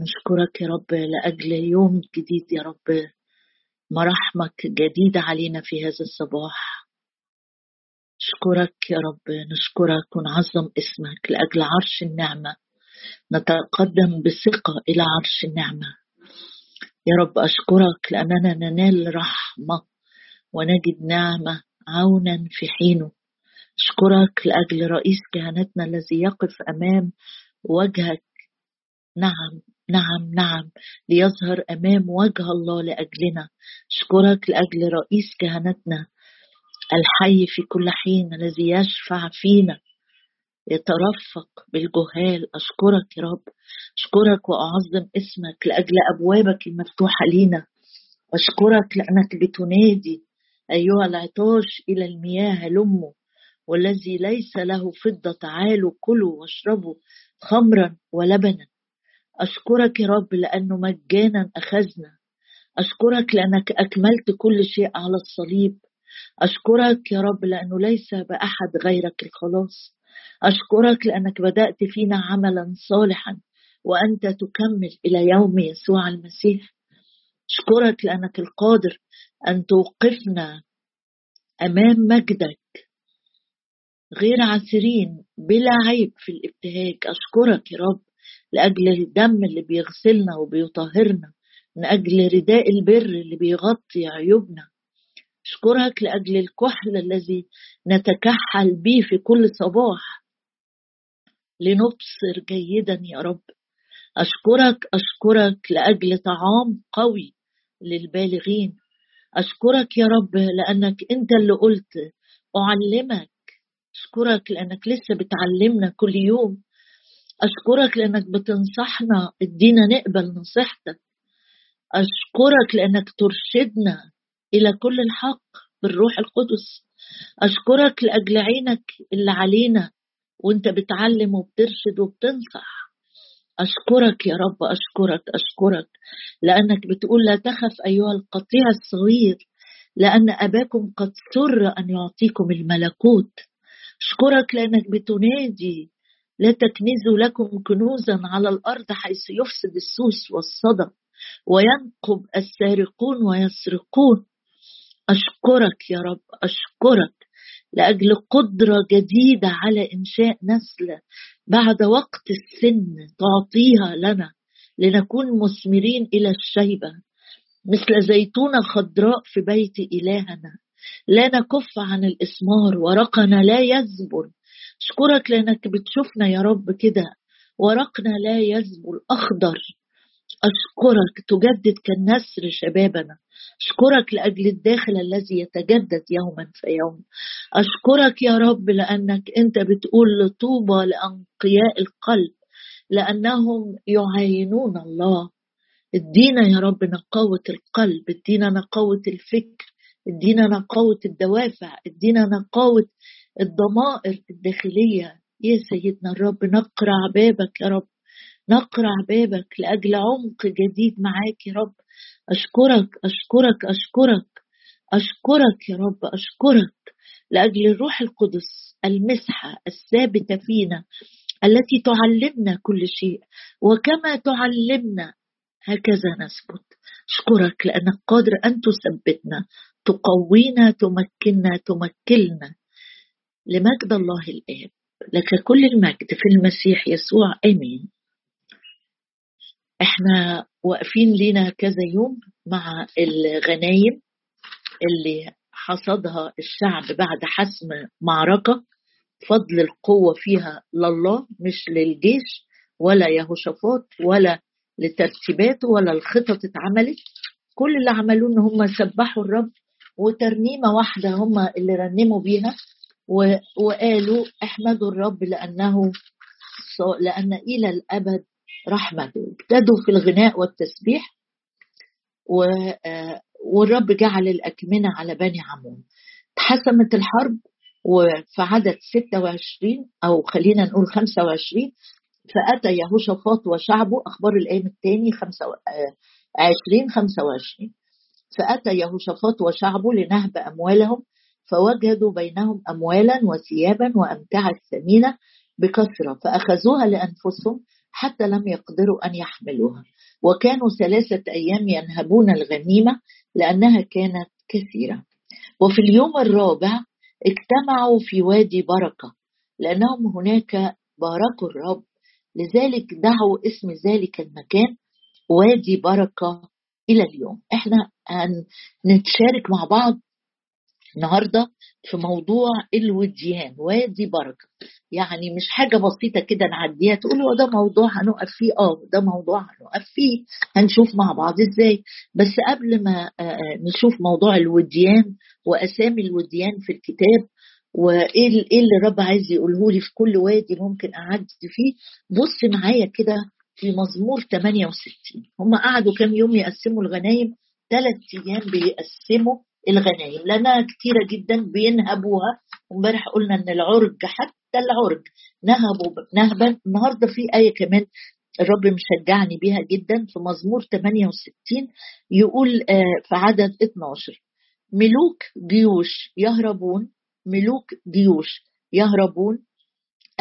نشكرك يا رب لأجل يوم جديد يا رب. مراحمك جديدة علينا في هذا الصباح. نشكرك يا رب نشكرك ونعظم اسمك لأجل عرش النعمة. نتقدم بثقة إلى عرش النعمة. يا رب أشكرك لأننا ننال رحمة ونجد نعمة عونا في حينه. أشكرك لأجل رئيس كهنتنا الذي يقف أمام وجهك. نعم نعم نعم. ليظهر أمام وجه الله لأجلنا. اشكرك لأجل رئيس كهنتنا. الحي في كل حين الذي يشفع فينا. يترفق بالجهال. أشكرك يا رب. أشكرك وأعظم اسمك لأجل أبوابك المفتوحة لينا. أشكرك لأنك بتنادي أيها العطاش إلى المياه هلموا والذي ليس له فضة تعالوا كلوا واشربوا خمرا ولبنا. أشكرك يا رب لأنه مجانا أخذنا. أشكرك لأنك أكملت كل شيء على الصليب. أشكرك يا رب لأنه ليس بأحد غيرك الخلاص. أشكرك لأنك بدأت فينا عملا صالحا وأنت تكمل إلى يوم يسوع المسيح. أشكرك لأنك القادر أن توقفنا أمام مجدك. غير عسرين بلا عيب في الابتهاج. أشكرك يا رب. لأجل الدم اللي بيغسلنا وبيطهرنا من أجل رداء البر اللي بيغطي عيوبنا. أشكرك لأجل الكحل الذي نتكحل به في كل صباح. لنبصر جيدا يا رب. أشكرك أشكرك لأجل طعام قوي للبالغين. أشكرك يا رب لأنك أنت اللي قلت أعلمك. أشكرك لأنك لسه بتعلمنا كل يوم. أشكرك لأنك بتنصحنا ادينا نقبل نصيحتك. أشكرك لأنك ترشدنا إلى كل الحق بالروح القدس. أشكرك لأجل عينك اللي علينا وأنت بتعلم وبترشد وبتنصح. أشكرك يا رب أشكرك أشكرك. لأنك بتقول لا تخف أيها القطيع الصغير لأن أباكم قد سر أن يعطيكم الملكوت. أشكرك لأنك بتنادي لا تكنزوا لكم كنوزا على الأرض حيث يفسد السوس والصدى وينقب السارقون ويسرقون. أشكرك يا رب أشكرك لأجل قدرة جديدة على إنشاء نسل بعد وقت السن تعطيها لنا لنكون مثمرين إلى الشيبه مثل زيتونه خضراء في بيت إلهنا. لا نكف عن الاسمار ورقنا لا يزبر أشكرك لأنك بتشوفنا يا رب كده. ورقنا لا يزبو الأخضر أشكرك تجدد كالنسر شبابنا. أشكرك لأجل الداخل الذي يتجدد يوما فيوم أشكرك يا رب لأنك أنت بتقول طوبى لأنقياء القلب لأنهم يعاينون الله. ادينا يا رب نقاوة القلب ادينا نقاوة الفكر ادينا نقاوة الدوافع ادينا نقاوة الضمائر الداخلية. يا سيدنا الرب نقرع بابك يا رب. نقرع بابك لأجل عمق جديد معاك يا رب. أشكرك أشكرك أشكرك أشكرك يا رب أشكرك لأجل الروح القدس المسحة الثابتة فينا التي تعلمنا كل شيء. وكما تعلمنا هكذا نثبت أشكرك لأنك قادر أن تثبتنا تقوينا تمكننا تمكلنا. لمجد الله الآب. لك كل المجد في المسيح يسوع. آمين. إحنا واقفين لنا كذا يوم مع الغنايم اللي حصدها الشعب بعد حسم معركة. فضل القوة فيها لله مش للجيش ولا يهوشافاط ولا لترتيباته ولا الخطط اتعملت. كل اللي عملوه إن هم سبحوا الرب وترنيمة واحدة هم اللي رنموا بيها. وقالوا احمدوا الرب لأنه لأن إلى الأبد رحمته ابتدوا في الغناء والتسبيح والرب جعل الأكمنة على بني عمون. اتحسمت الحرب وفي عدد 26 أو خلينا نقول 25 فأتى يهوشافاط وشعبه أخبار الأيام الثاني 20 25 فأتى يهوشافاط وشعبه لنهب أموالهم فوجدوا بينهم أموالا وثيابا وأمتعة ثمينة بكثرة فأخذوها لأنفسهم حتى لم يقدروا أن يحملوها. وكانوا ثلاثة أيام ينهبون الغنيمة لأنها كانت كثيرة. وفي اليوم الرابع اجتمعوا في وادي بركة لأنهم هناك باركوا الرب. لذلك دعوا اسم ذلك المكان وادي بركة إلى اليوم. إحنا هنتشارك مع بعض النهارده في موضوع الوديان. وادي بركة. يعني مش حاجة بسيطة كده نعديها تقول هو ده موضوع هنقف فيه؟ آه ده موضوع هنقف فيه. هنشوف مع بعض إزاي. بس قبل ما آه، آه، نشوف موضوع الوديان وأسامي الوديان في الكتاب وإيه إيه اللي الرب عايز يقوله لي في كل وادي ممكن أعدي فيه بص معايا كده في مزمور 68 هم قعدوا كام يوم يقسموا الغنايم؟ ثلاث أيام بيقسموا الغنايم لانها كثيرة جدا بينهبوها. وامبارح قلنا إن العرج حتى العرج نهبوا نهبا. النهارده في آية كمان الرب مشجعني بيها جدا. في مزمور 68 يقول آه، في عدد 12 ملوك جيوش يهربون. ملوك جيوش يهربون.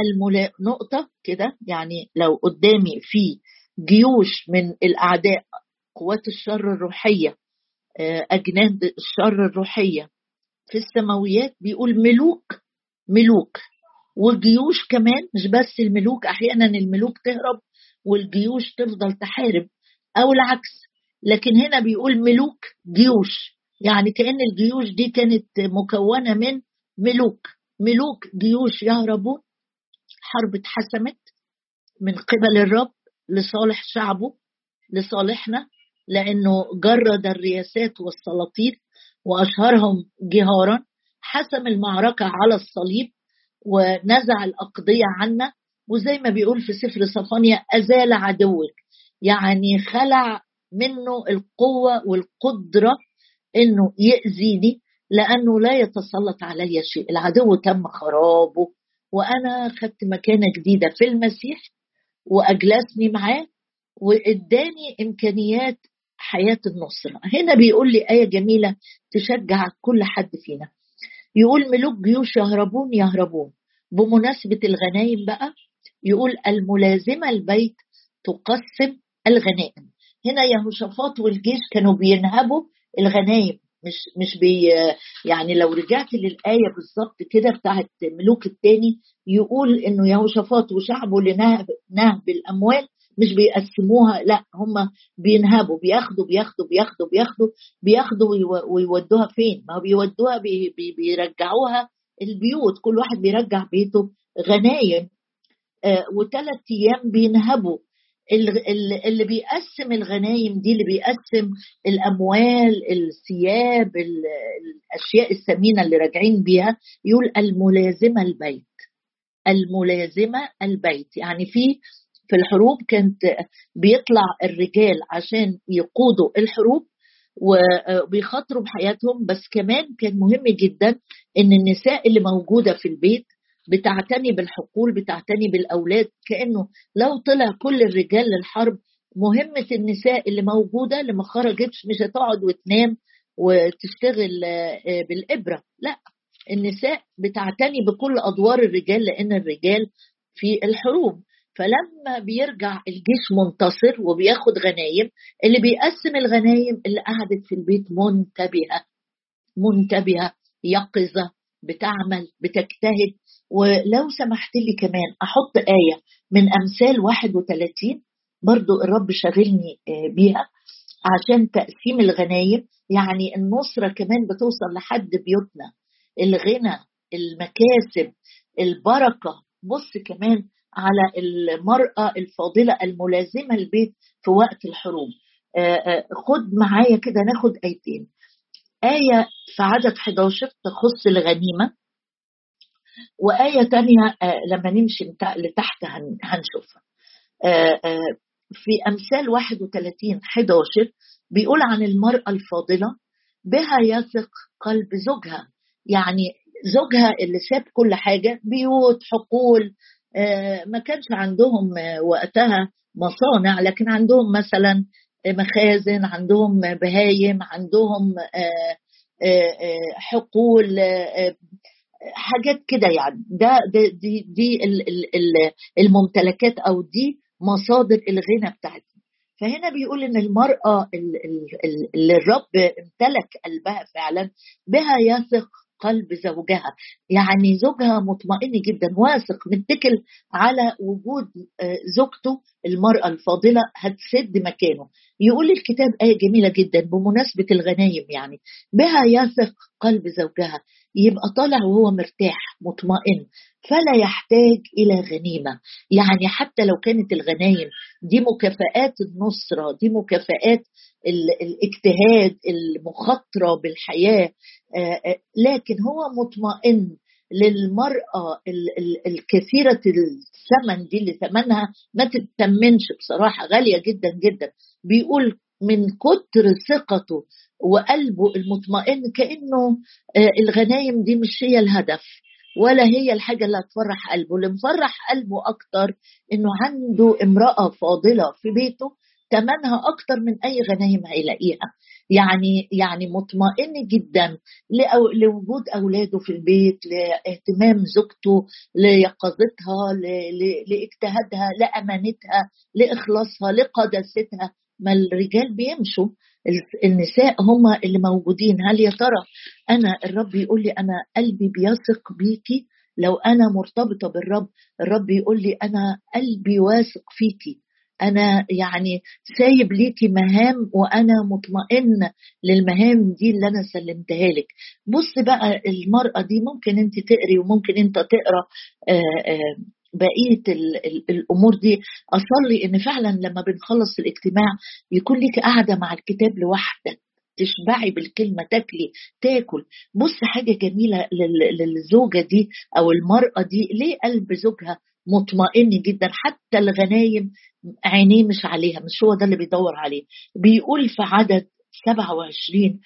الملا نقطة كده يعني لو قدامي في جيوش من الأعداء قوات الشر الروحية أجناد الشر الروحية. في السماويات بيقول ملوك ملوك. والجيوش كمان مش بس الملوك أحيانا الملوك تهرب والجيوش تفضل تحارب أو العكس. لكن هنا بيقول ملوك جيوش. يعني كأن الجيوش دي كانت مكونة من ملوك. ملوك جيوش يهربون حرب اتحسمت من قبل الرب لصالح شعبه لصالحنا. لأنه جرد الرياسات والسلاطين وأشهرهم جهارا حسم المعركة على الصليب ونزع الأقضية عنا وزي ما بيقول في سفر صفانيا أزال عدوك. يعني خلع منه القوة والقدرة إنه يأذيني لأنه لا يتسلط علي شيء. العدو تم خرابه وأنا خدت مكانة جديدة في المسيح وأجلسني معاه وإداني إمكانيات حياة النصرة هنا بيقول لي آية جميلة تشجع كل حد فينا. يقول ملوك جيوش يهربون يهربون. بمناسبة الغنايم بقى يقول الملازمة البيت تقسم الغنائم. هنا يهوشافاط والجيش كانوا بينهبوا الغنايم مش مش بي يعني لو رجعت للآية بالظبط كده بتاعت ملوك الثاني يقول إنه يهوشافاط وشعبه لنهب نهب الأموال مش بيقسموها لا هم بينهبوا بياخدوا بياخدوا بياخدوا بياخدوا بياخدوا ويودوها فين؟ ما بيودوها بي بي بيرجعوها البيوت كل واحد بيرجع بيته غنايم. آه وثلاث أيام بينهبوا. اللي بيقسم الغنايم دي اللي بيقسم الأموال الثياب الأشياء الثمينة اللي راجعين بيها يقول الملازمة البيت. الملازمة البيت. يعني في في الحروب كانت بيطلع الرجال عشان يقودوا الحروب وبيخاطروا بحياتهم. بس كمان كان مهم جدا إن النساء اللي موجودة في البيت بتعتني بالحقول بتعتني بالأولاد. كأنه لو طلع كل الرجال للحرب مهمة النساء اللي موجودة اللي ما خرجتش مش هتقعد وتنام وتشتغل آه، بالإبرة. لا النساء بتعتني بكل أدوار الرجال لأن الرجال في الحروب. فلما بيرجع الجيش منتصر وبياخد غنايم اللي بيقسم الغنايم اللي قعدت في البيت منتبهة منتبهة يقظة بتعمل بتجتهد. ولو سمحت لي كمان أحط آية من أمثال 31 برضو الرب شاغلني آه، بيها عشان تقسيم الغنايم. يعني النصرة كمان بتوصل لحد بيوتنا. الغنى المكاسب البركة. بص كمان على المرأة الفاضلة الملازمة البيت في وقت الحروب. آه، آه، خد معايا كده ناخد آيتين. آية في عدد 11 تخص الغنيمة وآية تانية آه، لما نمشي لتحت هنشوفها. في أمثال 31 11 بيقول عن المرأة الفاضلة بها يثق قلب زوجها. يعني زوجها اللي ساب كل حاجة بيوت حقول ما كانش عندهم وقتها مصانع لكن عندهم مثلا مخازن عندهم بهايم عندهم آه، آه، حقول حاجات كده يعني. ده, دي دي الممتلكات أو دي مصادر الغنى بتاعتنا فهنا بيقول إن المرأة اللي الرب امتلك قلبها فعلا بها يثق قلب زوجها. يعني زوجها مطمئن جدا واثق متكل على وجود آه، زوجته المرأة الفاضلة هتسد مكانه. يقول الكتاب آية جميلة جدا بمناسبة الغنايم يعني. بها يثق قلب زوجها يبقى طالع وهو مرتاح مطمئن. فلا يحتاج إلى غنيمة. يعني حتى لو كانت الغنايم دي مكافآت النصرة دي مكافآت الاجتهاد آه، آه، لكن هو مطمئن للمرأة الكثيرة الثمن دي اللي ثمنها ما تتمنش بصراحة غالية جدا جدا. بيقول من كتر ثقته وقلبه المطمئن كأنه الغنايم دي مش هي الهدف. ولا هي الحاجة اللي هتفرح قلبه. اللي مفرح قلبه أكتر إنه عنده امرأة فاضلة في بيته ثمنها أكتر من أي غنايم هيلاقيها. يعني يعني مطمئن جدا لوجود أولاده في البيت لاهتمام زوجته ليقظتها لاجتهادها لأمانتها لإخلاصها لقداستها. ما الرجال بيمشوا. النساء هم اللي موجودين. هل يا ترى أنا الرب يقول لي أنا قلبي بيثق بيكي لو أنا مرتبطة بالرب الرب يقول لي أنا قلبي واثق فيكي أنا يعني سايب ليكي مهام وأنا مطمئن للمهام دي اللي أنا سلمتها لك. بص بقى المرأة دي ممكن أنت تقري وممكن أنت تقرأ آه، آه، بقية الأمور دي. أصلي إن فعلا لما بنخلص الاجتماع يكون لك قاعدة مع الكتاب لوحدك تشبعي بالكلمة تاكلي تاكل. بص حاجة جميلة للزوجة دي أو المرأة دي ليه قلب زوجها مطمئن جدا؟ حتى الغنايم عينيه مش عليها مش هو ده اللي بيدور عليه. بيقول في عدد 27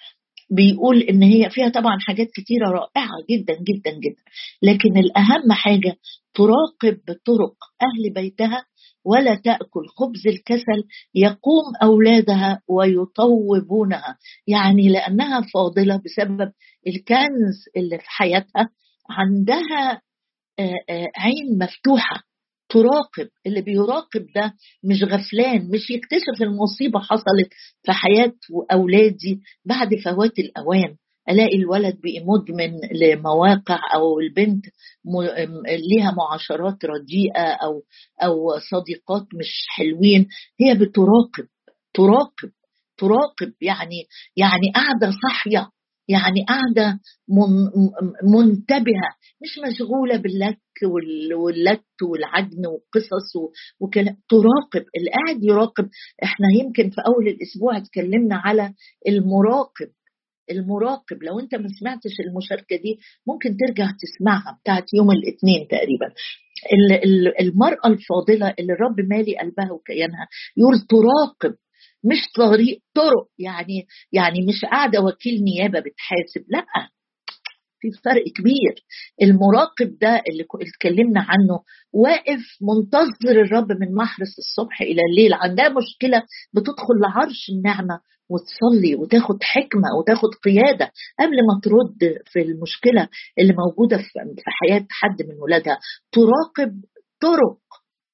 بيقول إن هي فيها طبعا حاجات كتيرة رائعة جدا جدا جدا. لكن الأهم حاجة تراقب طرق أهل بيتها ولا تأكل خبز الكسل يقوم أولادها ويطوبونها. يعني لأنها فاضلة بسبب الكنز اللي في حياتها عندها عين مفتوحة. تراقب اللي بيراقب ده مش غفلان مش يكتشف المصيبة حصلت في حياه اولادي بعد فوات الأوان. ألاقي الولد بقي مدمن لمواقع أو البنت ليها معاشرات رديئة أو أو صديقات مش حلوين. هي بتراقب تراقب تراقب يعني يعني قاعدة صاحية. يعني قاعدة منتبهة مش مشغولة باللك واللت والعجن والقصص وكلام تراقب اللي قاعد يراقب. إحنا يمكن في أول الأسبوع اتكلمنا على المراقب المراقب. لو أنت ما سمعتش المشاركة دي ممكن ترجع تسمعها بتاعت يوم الاثنين تقريبا. المرأة الفاضلة اللي الرب مالي قلبها وكيانها يقول تراقب. مش طريق طرق. يعني يعني مش قاعدة وكيل نيابة بتحاسب. لا. في فرق كبير. المراقب ده اللي اتكلمنا عنه واقف منتظر الرب من محرس الصبح إلى الليل. عندها مشكلة بتدخل لعرش النعمة وتصلي وتاخد حكمة وتاخد قيادة قبل ما ترد في المشكلة اللي موجودة في حياة حد من ولادها. تراقب طرق.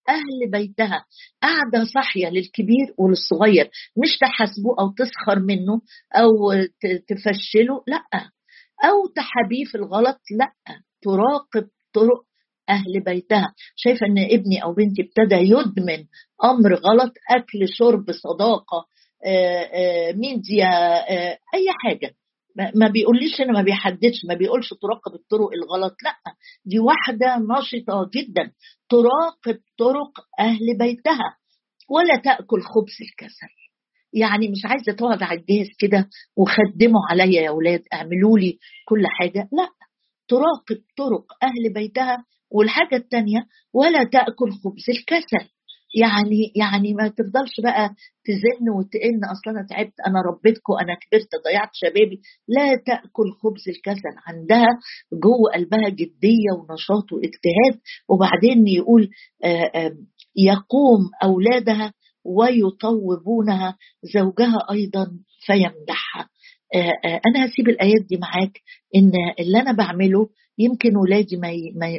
أهل بيتها. قاعدة صاحية للكبير وللصغير مش تحاسبه أو تسخر منه أو تفشله لأ. أو تحبيه في الغلط لأ. تراقب طرق أهل بيتها. شايفة أن ابني أو بنتي ابتدى يدمن أمر غلط أكل شرب صداقة ميديا أي حاجة. ما بيقوليش أنا ما بيحددش ما بيقولش تراقب الطرق الغلط لأ دي واحدة نشطة جدا تراقب طرق أهل بيتها ولا تأكل خبز الكسل. يعني مش عايزة تقعد على الجهاز كده وخدموا عليا يا أولاد اعملوا لي كل حاجة لأ تراقب طرق أهل بيتها والحاجة الثانية ولا تأكل خبز الكسل. يعني يعني ما تفضلش بقى تزن وتئن أصلا أنا تعبت أنا ربيتكم أنا كبرت ضيعت شبابي. لا تأكل خبز الكسل عندها جوه قلبها جدية ونشاط واجتهاد وبعدين يقول يقوم أولادها ويطوبونها زوجها أيضا فيمدحها. أنا هسيب الآيات دي معاك إن اللي أنا بعمله يمكن ولادي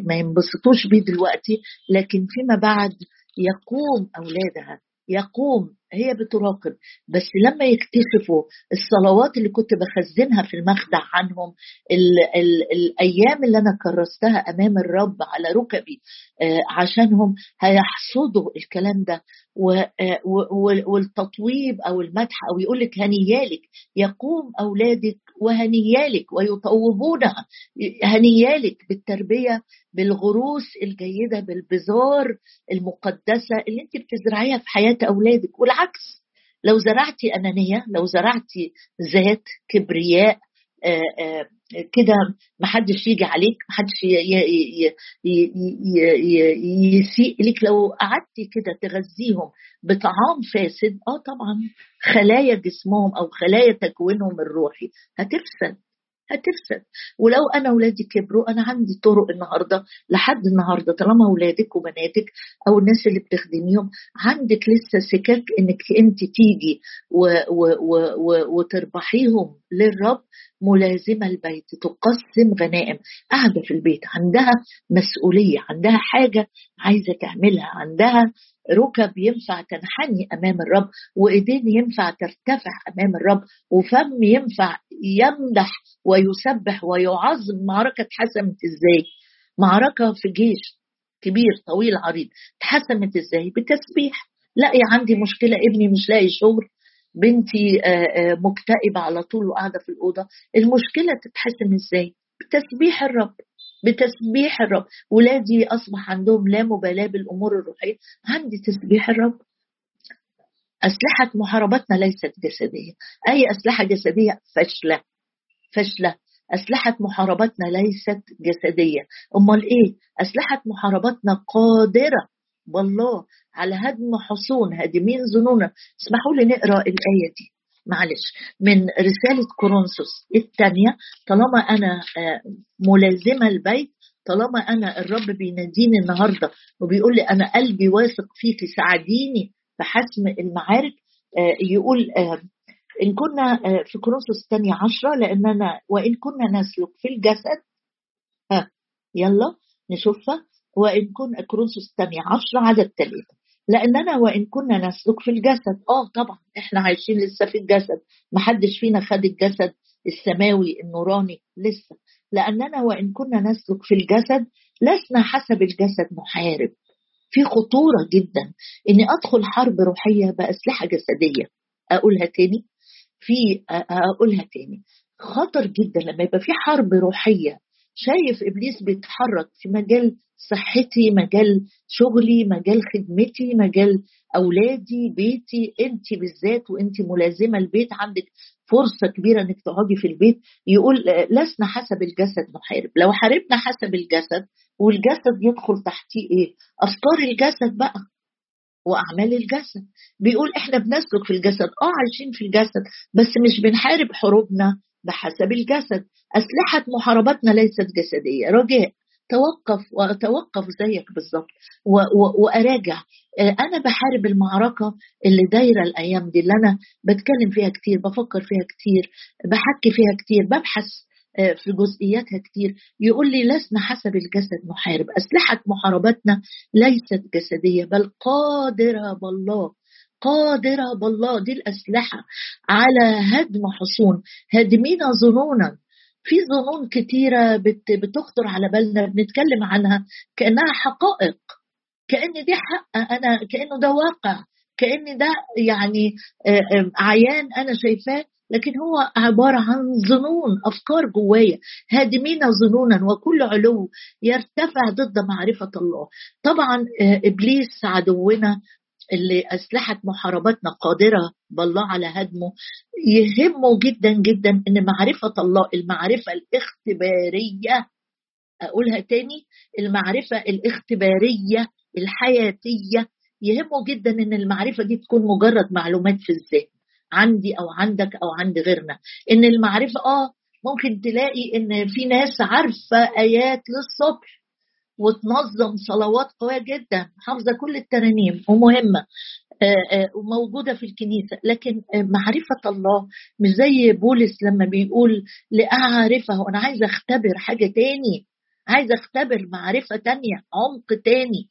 ما ينبسطوش بيه دلوقتي لكن فيما بعد يقوم أولادها يقوم هي بتراقب. بس لما يكتشفوا الصلوات اللي كنت بخزنها في المخدع عنهم ال ال الأيام اللي أنا كرستها أمام الرب على ركبي آه عشانهم هيحصدوا الكلام ده. والتطويب أو المدح أو يقول لك هنيالك يقوم أولادك وهنيالك ويطوبونها هنيالك بالتربية بالغروس الجيدة بالبذار المقدسة اللي أنت بتزرعيها في حياة أولادك. والعكس لو زرعتي أنانية لو زرعتي ذات كبرياء آه، آه، كده محدش يجي عليك محدش يسيء لك لو قعدتي كده تغذيهم بطعام فاسد آه طبعا خلايا جسمهم أو خلايا تكوينهم الروحي هتفسد هتفسد. ولو أنا اولادي كبروا أنا عندي طرق النهارده. لحد النهارده طالما اولادك وبناتك أو الناس اللي بتخدميهم عندك لسه سكك إنك أنت تيجي و و و و وتربحيهم للرب ملازمه البيت تقسم غنائم. قاعدة في البيت عندها مسؤولية عندها حاجة عايزة تعملها عندها ركب ينفع تنحني أمام الرب وإيدين ينفع ترتفع أمام الرب وفم ينفع يمدح ويسبح ويعظم معركة اتحسمت إزاي معركة في جيش كبير طويل عريض اتحسمت إزاي بتسبيح لاقي عندي مشكلة ابني مش لاقي شغل بنتي مكتئبة على طول وقاعدة في الأوضة. المشكلة تتحسم إزاي بتسبيح الرب. بتسبيح الرب. ولادي أصبح عندهم لا مبالاة بالأمور الروحية. عندي تسبيح الرب. أسلحة محاربتنا ليست جسدية. أي أسلحة جسدية؟ فاشلة. فاشلة. أسلحة محاربتنا ليست جسدية. أمال إيه؟ أسلحة محاربتنا قادرة. والله على هدم حصون. هادمين ظنونا. اسمحوا لي نقرأ الآية دي. معلش من رسالة كورنثوس الثانية طالما أنا آه، ملازمة البيت طالما أنا الرب بيناديني النهاردة وبيقول لي أنا قلبي واثق فيك ساعديني في حسم المعارك آه، يقول آه، إن كنا في كورنثوس الثانية عشرة لأننا وإن كنا نسلك في الجسد ها يلا نشوفها وإن كنا كورنثوس الثانية عشرة عدد ثلاثة. لاننا وإن كنا نسلك في الجسد آه طبعا إحنا عايشين لسه في الجسد محدش فينا خد الجسد السماوي النوراني لسه. لاننا وإن كنا نسلك في الجسد لسنا حسب الجسد محارب. في خطورة جدا. إني أدخل حرب روحية بأسلحة جسدية. أقولها تاني؟ في أقولها تاني. خطر جدا لما يبقى في حرب روحية شايف إبليس بيتحرك في مجال صحتي مجال شغلي مجال خدمتي مجال أولادي بيتي انت بالذات وانت ملازمة البيت عندك فرصة كبيرة إنك تقعدي في البيت. يقول لسنا حسب الجسد نحارب لو حاربنا حسب الجسد والجسد يدخل تحتيه إيه؟ أفكار الجسد بقى وأعمال الجسد. بيقول إحنا بنسلك في الجسد. آه عايشين في الجسد بس مش بنحارب حروبنا بحسب الجسد أسلحة محاربتنا ليست جسدية. رجاء توقف وأتوقف زيك بالظبط وأراجع. أنا بحارب المعركة اللي دايرة الأيام دي اللي أنا بتكلم فيها كتير بفكر فيها كتير بحكي فيها كتير ببحث آه، في جزئياتها كتير. يقول لي لسنا حسب الجسد نحارب أسلحة محاربتنا ليست جسدية بل قادرة بالله قادرة بالله دي الأسلحة على هدم حصون. هادمين ظنونا. في ظنون كتيرة بتخطر على بالنا بنتكلم عنها كأنها حقائق. كأن دي حق أنا كأنه ده واقع. كأن ده يعني عيان أنا شايفاه. لكن هو عبارة عن ظنون أفكار جوايا. هادمين ظنونا وكل علو يرتفع ضد معرفة الله. طبعا إبليس عدونا اللي أسلحة محاربتنا قادرة بالله على هدمه يهمه جدا جدا إن معرفة الله المعرفة الاختبارية. أقولها تاني المعرفة الاختبارية الحياتية. يهمه جدا إن المعرفة دي تكون مجرد معلومات في الذهن عندي أو عندك أو عند غيرنا. إن المعرفة آه ممكن تلاقي إن في ناس عارفة آيات للصبح وتنظم صلوات قوية جدا. حافظة كل الترانيم ومهمة آه، آه، وموجودة في الكنيسة. لكن آه، معرفة الله مش زي بولس لما بيقول لأعرفه أنا عايز أختبر حاجة تاني. عايز أختبر معرفة تانية عمق تاني.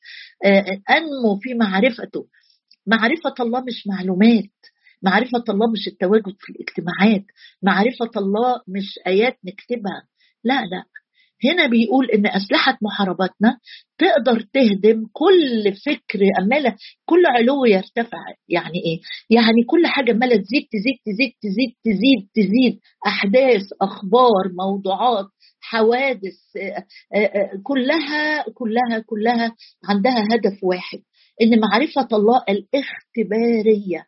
أنمو في معرفته. معرفة الله مش معلومات. معرفة الله مش التواجد في الاجتماعات. معرفة الله مش آيات نكتبها. لا لا. هنا بيقول إن أسلحة محاربتنا تقدر تهدم كل فكر اماله كل علو يرتفع. يعني إيه؟ يعني كل حاجة اماله تزيد تزيد تزيد تزيد تزيد تزيد. أحداث أخبار موضوعات حوادث آه، آه، آه، كلها كلها كلها عندها هدف واحد. إن معرفة الله الاختبارية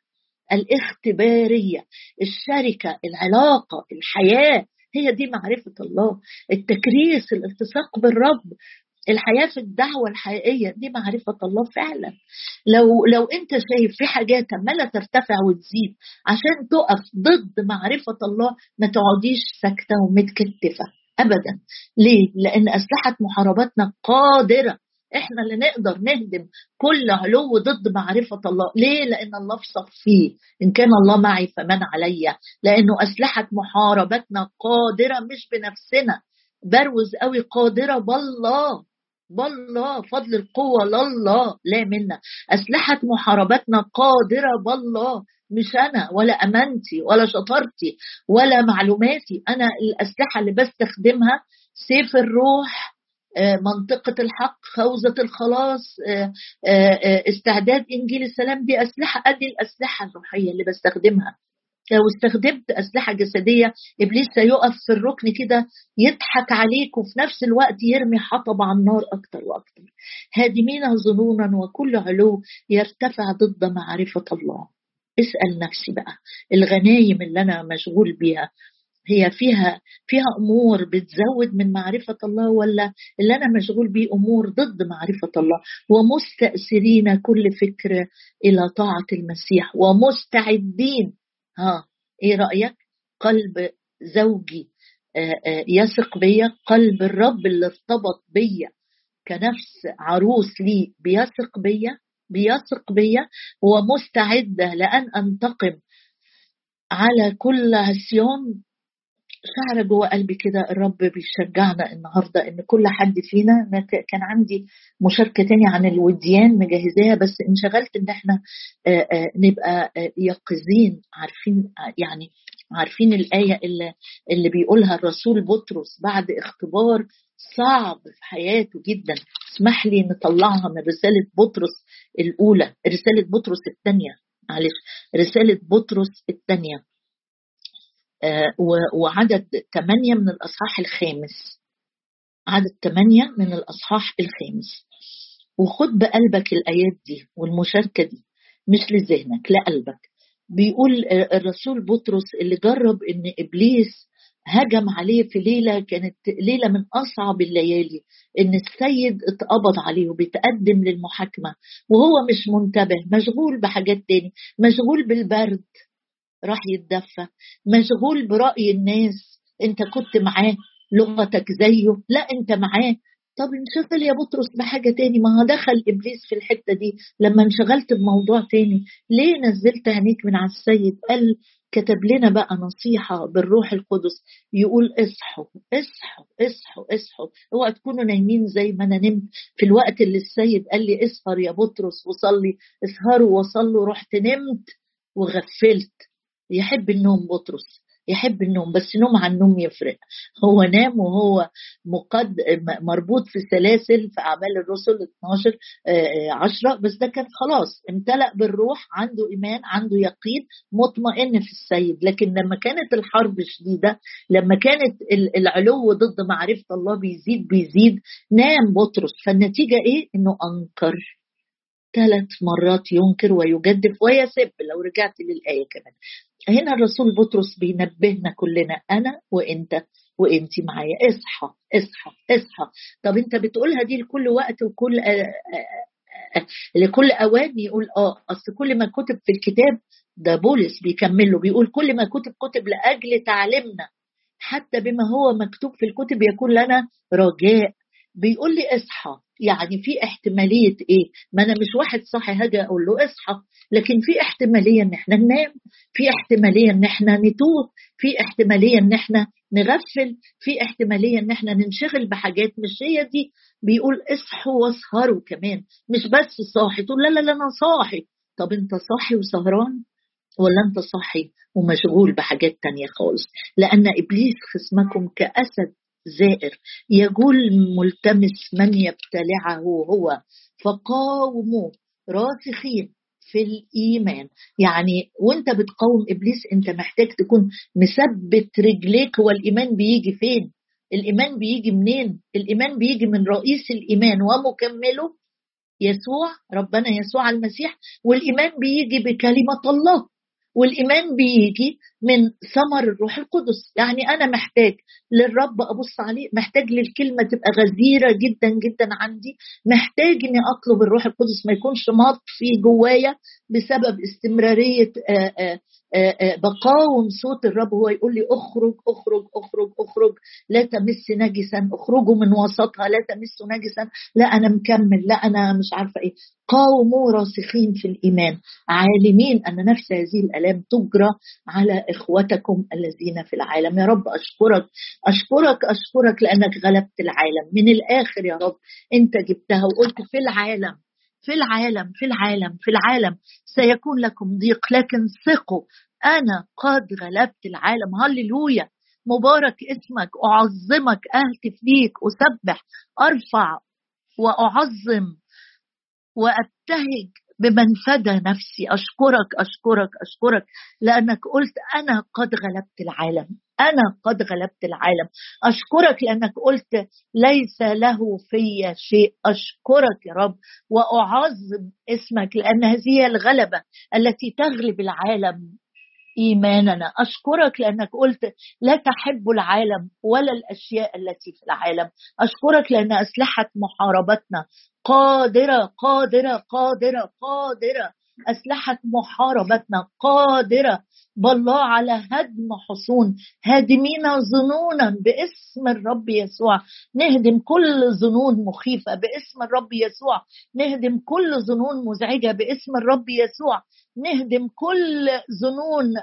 الاختبارية. الشركة العلاقة الحياة هي دي معرفة الله. التكريس الالتصاق بالرب الحياة في الدعوة الحقيقية دي معرفة الله فعلا. لو لو أنت شايف في حاجات عمالة ترتفع وتزيد عشان تقف ضد معرفة الله ما تقعديش ساكتة ومتكتفة أبدا. ليه؟ لأن أسلحة محارباتنا قادرة إحنا اللي نقدر نهدم كل علو ضد معرفة الله. ليه؟ لأن الله في صفيه إن كان الله معي فمن علي. لأنه أسلحة محاربتنا قادرة مش بنفسنا. بروز قوي قادرة بالله. بالله. فضل القوة لله. لا منا. أسلحة محاربتنا قادرة بالله. مش أنا ولا أمانتي ولا شطارتي ولا معلوماتي. أنا الأسلحة اللي بستخدمها سيف الروح منطقة الحق خوذة الخلاص آه، آه، استعداد إنجيل السلام دي أسلحة أدي الأسلحة الروحية اللي بستخدمها. لو استخدمت أسلحة جسدية إبليس سيقف في الركن كده يضحك عليك وفي نفس الوقت يرمي حطب على النار أكتر وأكتر. هادمين ظنونا وكل علو يرتفع ضد معرفة الله. اسأل نفسي بقى الغنايم اللي أنا مشغول بيها هي فيها فيها أمور بتزود من معرفة الله ولا اللي أنا مشغول بيه أمور ضد معرفة الله؟ ومستأثرين كل فكر إلى طاعة المسيح ومستعدين. ها إيه رأيك؟ قلب زوجي آه، آه، يثق بيا قلب الرب اللي ارتبط بيا كنفس عروس لي بيثق بيا بيثق بيا ومستعدة لأن أنتقم على كل عصيان شعر جوه قلبي كده الرب بيشجعنا النهارده إن كل حد فينا كان عندي مشاركة تانية عن الوديان مجهزاها بس انشغلت إن إحنا نبقى يقظين عارفين يعني عارفين الآية اللي, اللي بيقولها الرسول بطرس بعد اختبار صعب في حياته جدا. اسمح لي نطلعها من رسالة بطرس الأولى رسالة بطرس الثانية معلش رسالة بطرس الثانية. وعدد ثمانية من الأصحاح الخامس. عدد ثمانية من الأصحاح الخامس. وخد بقلبك الآيات دي والمشاركة دي مش لذهنك لقلبك. بيقول الرسول بطرس اللي جرب إن إبليس هجم عليه في ليلة كانت ليلة من أصعب الليالي إن السيد اتقبض عليه وبيتقدم للمحاكمة وهو مش منتبه مشغول بحاجات تاني مشغول بالبرد. راح يتدفى. مشغول برأي الناس. انت كنت معاه لغتك زيه. لا انت معاه. طب انشغل يا بطرس بحاجة تاني. ما هو دخل إبليس في الحتة دي لما انشغلت بموضوع تاني. ليه نزلت عينيك من على السيد؟ قال كتب لنا بقى نصيحة بالروح القدس. يقول اصحوا اصحوا اصحوا اصحوا. اوعى تكونوا نايمين زي ما أنا نمت. في الوقت اللي السيد قال لي اسهر يا بطرس وصلي. اسهروا وصلوا رحت نمت وغفلت. يحب النوم بطرس يحب النوم بس نوم عن نوم يفرق. هو نام وهو مقد مربوط في سلاسل في أعمال الرسل 12 10 بس ده كان خلاص امتلأ بالروح عنده إيمان عنده يقين مطمئن في السيد. لكن لما كانت الحرب شديدة لما كانت العلو ضد معرفة الله بيزيد بيزيد نام بطرس. فالنتيجة إيه؟ إنه أنكر. ثلاث مرات ينكر ويجدف ويسب لو رجعت للآية كمان. هنا الرسول بطرس بينبهنا كلنا أنا وإنت وانت معايا. اصحى اصحى اصحى. طب أنت بتقولها دي لكل وقت وكل لكل أوان يقول آه أصل كل ما كتب في الكتاب ده بولس بيكمل له بيقول كل ما كتب كتب لأجل تعليمنا. حتى بما هو مكتوب في الكتب يكون لنا رجاء بيقول لي اصحى. يعني في احتمالية إيه؟ ما أنا مش واحد صاحي هاجي أقول له اصحى. لكن في احتمالية إن إحنا ننام، في احتمالية إن إحنا نتوه، في احتمالية إن إحنا نغفل في احتمالية إن إحنا ننشغل بحاجات مش هي دي. بيقول اصحوا واسهروا كمان. مش بس صاحي. تقول لا لا لا أنا صاحي. طب أنت صاحي وسهران؟ ولا أنت صاحي ومشغول بحاجات تانية خالص؟ لأن إبليس خصمكم كأسد زائر. يقول ملتمس من يبتلعه هو. فقاوموا راسخين في الإيمان. يعني وانت بتقاوم إبليس انت محتاج تكون مثبت رجليك هو الايمان بيجي فين؟ الإيمان بيجي منين؟ الإيمان بيجي من رئيس الإيمان ومكمله يسوع ربنا يسوع المسيح. والإيمان بيجي بكلمة الله. والإيمان بيجي من ثمر الروح القدس. يعني أنا محتاج للرب أبص عليه محتاج للكلمة تبقى غزيرة جدا جدا عندي محتاج إني أطلب الروح القدس ما يكونش مطفي جوايا بسبب استمرارية آآ آآ آآ بقاوم صوت الرب. هو يقول لي اخرج اخرج اخرج اخرج. لا تمس نجسا. اخرجوا من وسطها. لا تمسوا نجسا. لا أنا مكمل. لا أنا مش عارفة إيه. قاوموا راسخين في الإيمان. عالمين أن نفس هذه الألام تجرى على إخوتكم الذين في العالم. يا رب أشكرك. أشكرك أشكرك لأنك غلبت العالم. من الآخر يا رب أنت جبتها وقلت في العالم. في العالم في العالم في العالم. سيكون لكم ضيق لكن ثقوا. أنا قد غلبت العالم. هللويا. مبارك اسمك. أعظمك. اهتف ليك أسبح. أرفع وأعظم. وابتهج بمن فدى نفسي. أشكرك أشكرك أشكرك. لأنك قلت أنا قد غلبت العالم. أنا قد غلبت العالم. أشكرك لأنك قلت ليس له في شيء. أشكرك يا رب. وأعظم اسمك لأن هذه الغلبة التي تغلب العالم إيماننا. أشكرك لأنك قلت لا تحب العالم ولا الأشياء التي في العالم. أشكرك لأن أسلحة محاربتنا قادرة قادرة قادرة قادرة أسلحة محاربتنا قادرة بالله على هدم حصون. هادمين ظنونا باسم الرب يسوع. نهدم كل ظنون مخيفة باسم الرب يسوع. نهدم كل ظنون مزعجة باسم الرب يسوع. نهدم كل ظنون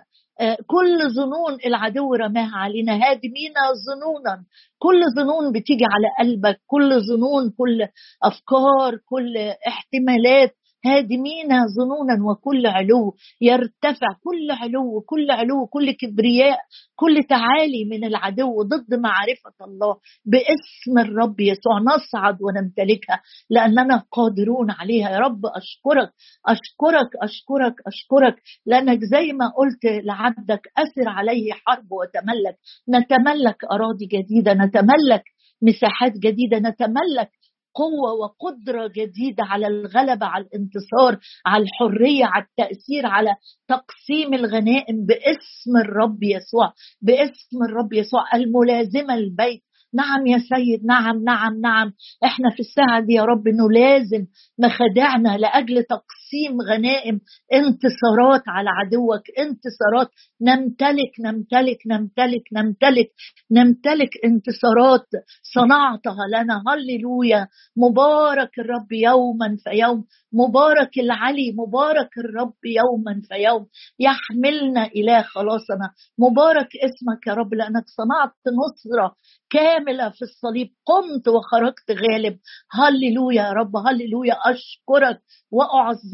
آه، كل ظنون العدو رماها علينا. هادمين ظنونا. كل ظنون بتيجي على قلبك. كل ظنون كل أفكار كل احتمالات هادمين ظنونا وكل علو يرتفع كل علو كل علو كل كبرياء كل تعالي من العدو ضد معرفة الله. باسم الرب يسوع نصعد ونمتلكها لأننا قادرون عليها. يا رب أشكرك أشكرك أشكرك أشكرك لأنك زي ما قلت لعبدك أسر عليه حرب وتملك. نتملك أراضي جديدة نتملك مساحات جديدة نتملك قوة وقدرة جديدة على الغلبة على الانتصار على الحرية على التأثير على تقسيم الغنائم باسم الرب يسوع باسم الرب يسوع الملازمة البيت نعم يا سيد نعم نعم نعم. إحنا في الساعة دي يا رب انه لازم مخادعنا لأجل تقسيم غنائم انتصارات على عدوك انتصارات. نمتلك نمتلك نمتلك نمتلك نمتلك انتصارات صنعتها لنا. هللويا. مبارك الرب يوما فيوم مبارك العلي. مبارك الرب يوما فيوم يحملنا إلى خلاصنا. مبارك اسمك يا رب لأنك صنعت نصرة كاملة في الصليب. قمت وخرجت غالب. هللويا يا رب. هللويا. أشكرك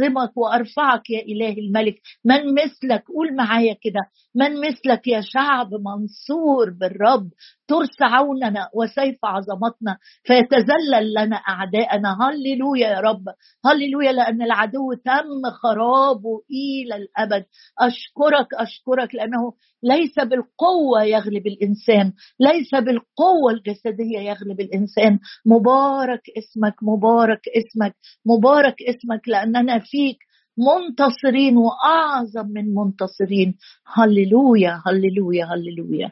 واعظمك وأرفعك يا إله الملك. من مثلك قول معايا كده. من مثلك يا شعب منصور بالرب. ترس عوننا وسيف عظمتنا. فيتذلل لنا أعداءنا. هللويا يا رب. هللويا لأن العدو تم خرابه إلى الأبد. أشكرك أشكرك لأنه ليس بالقوة يغلب الإنسان. ليس بالقوة الجسدية يغلب الإنسان. مبارك اسمك مبارك اسمك مبارك اسمك لأننا فيك منتصرين وأعظم من منتصرين. هللويا هللويا هللويا.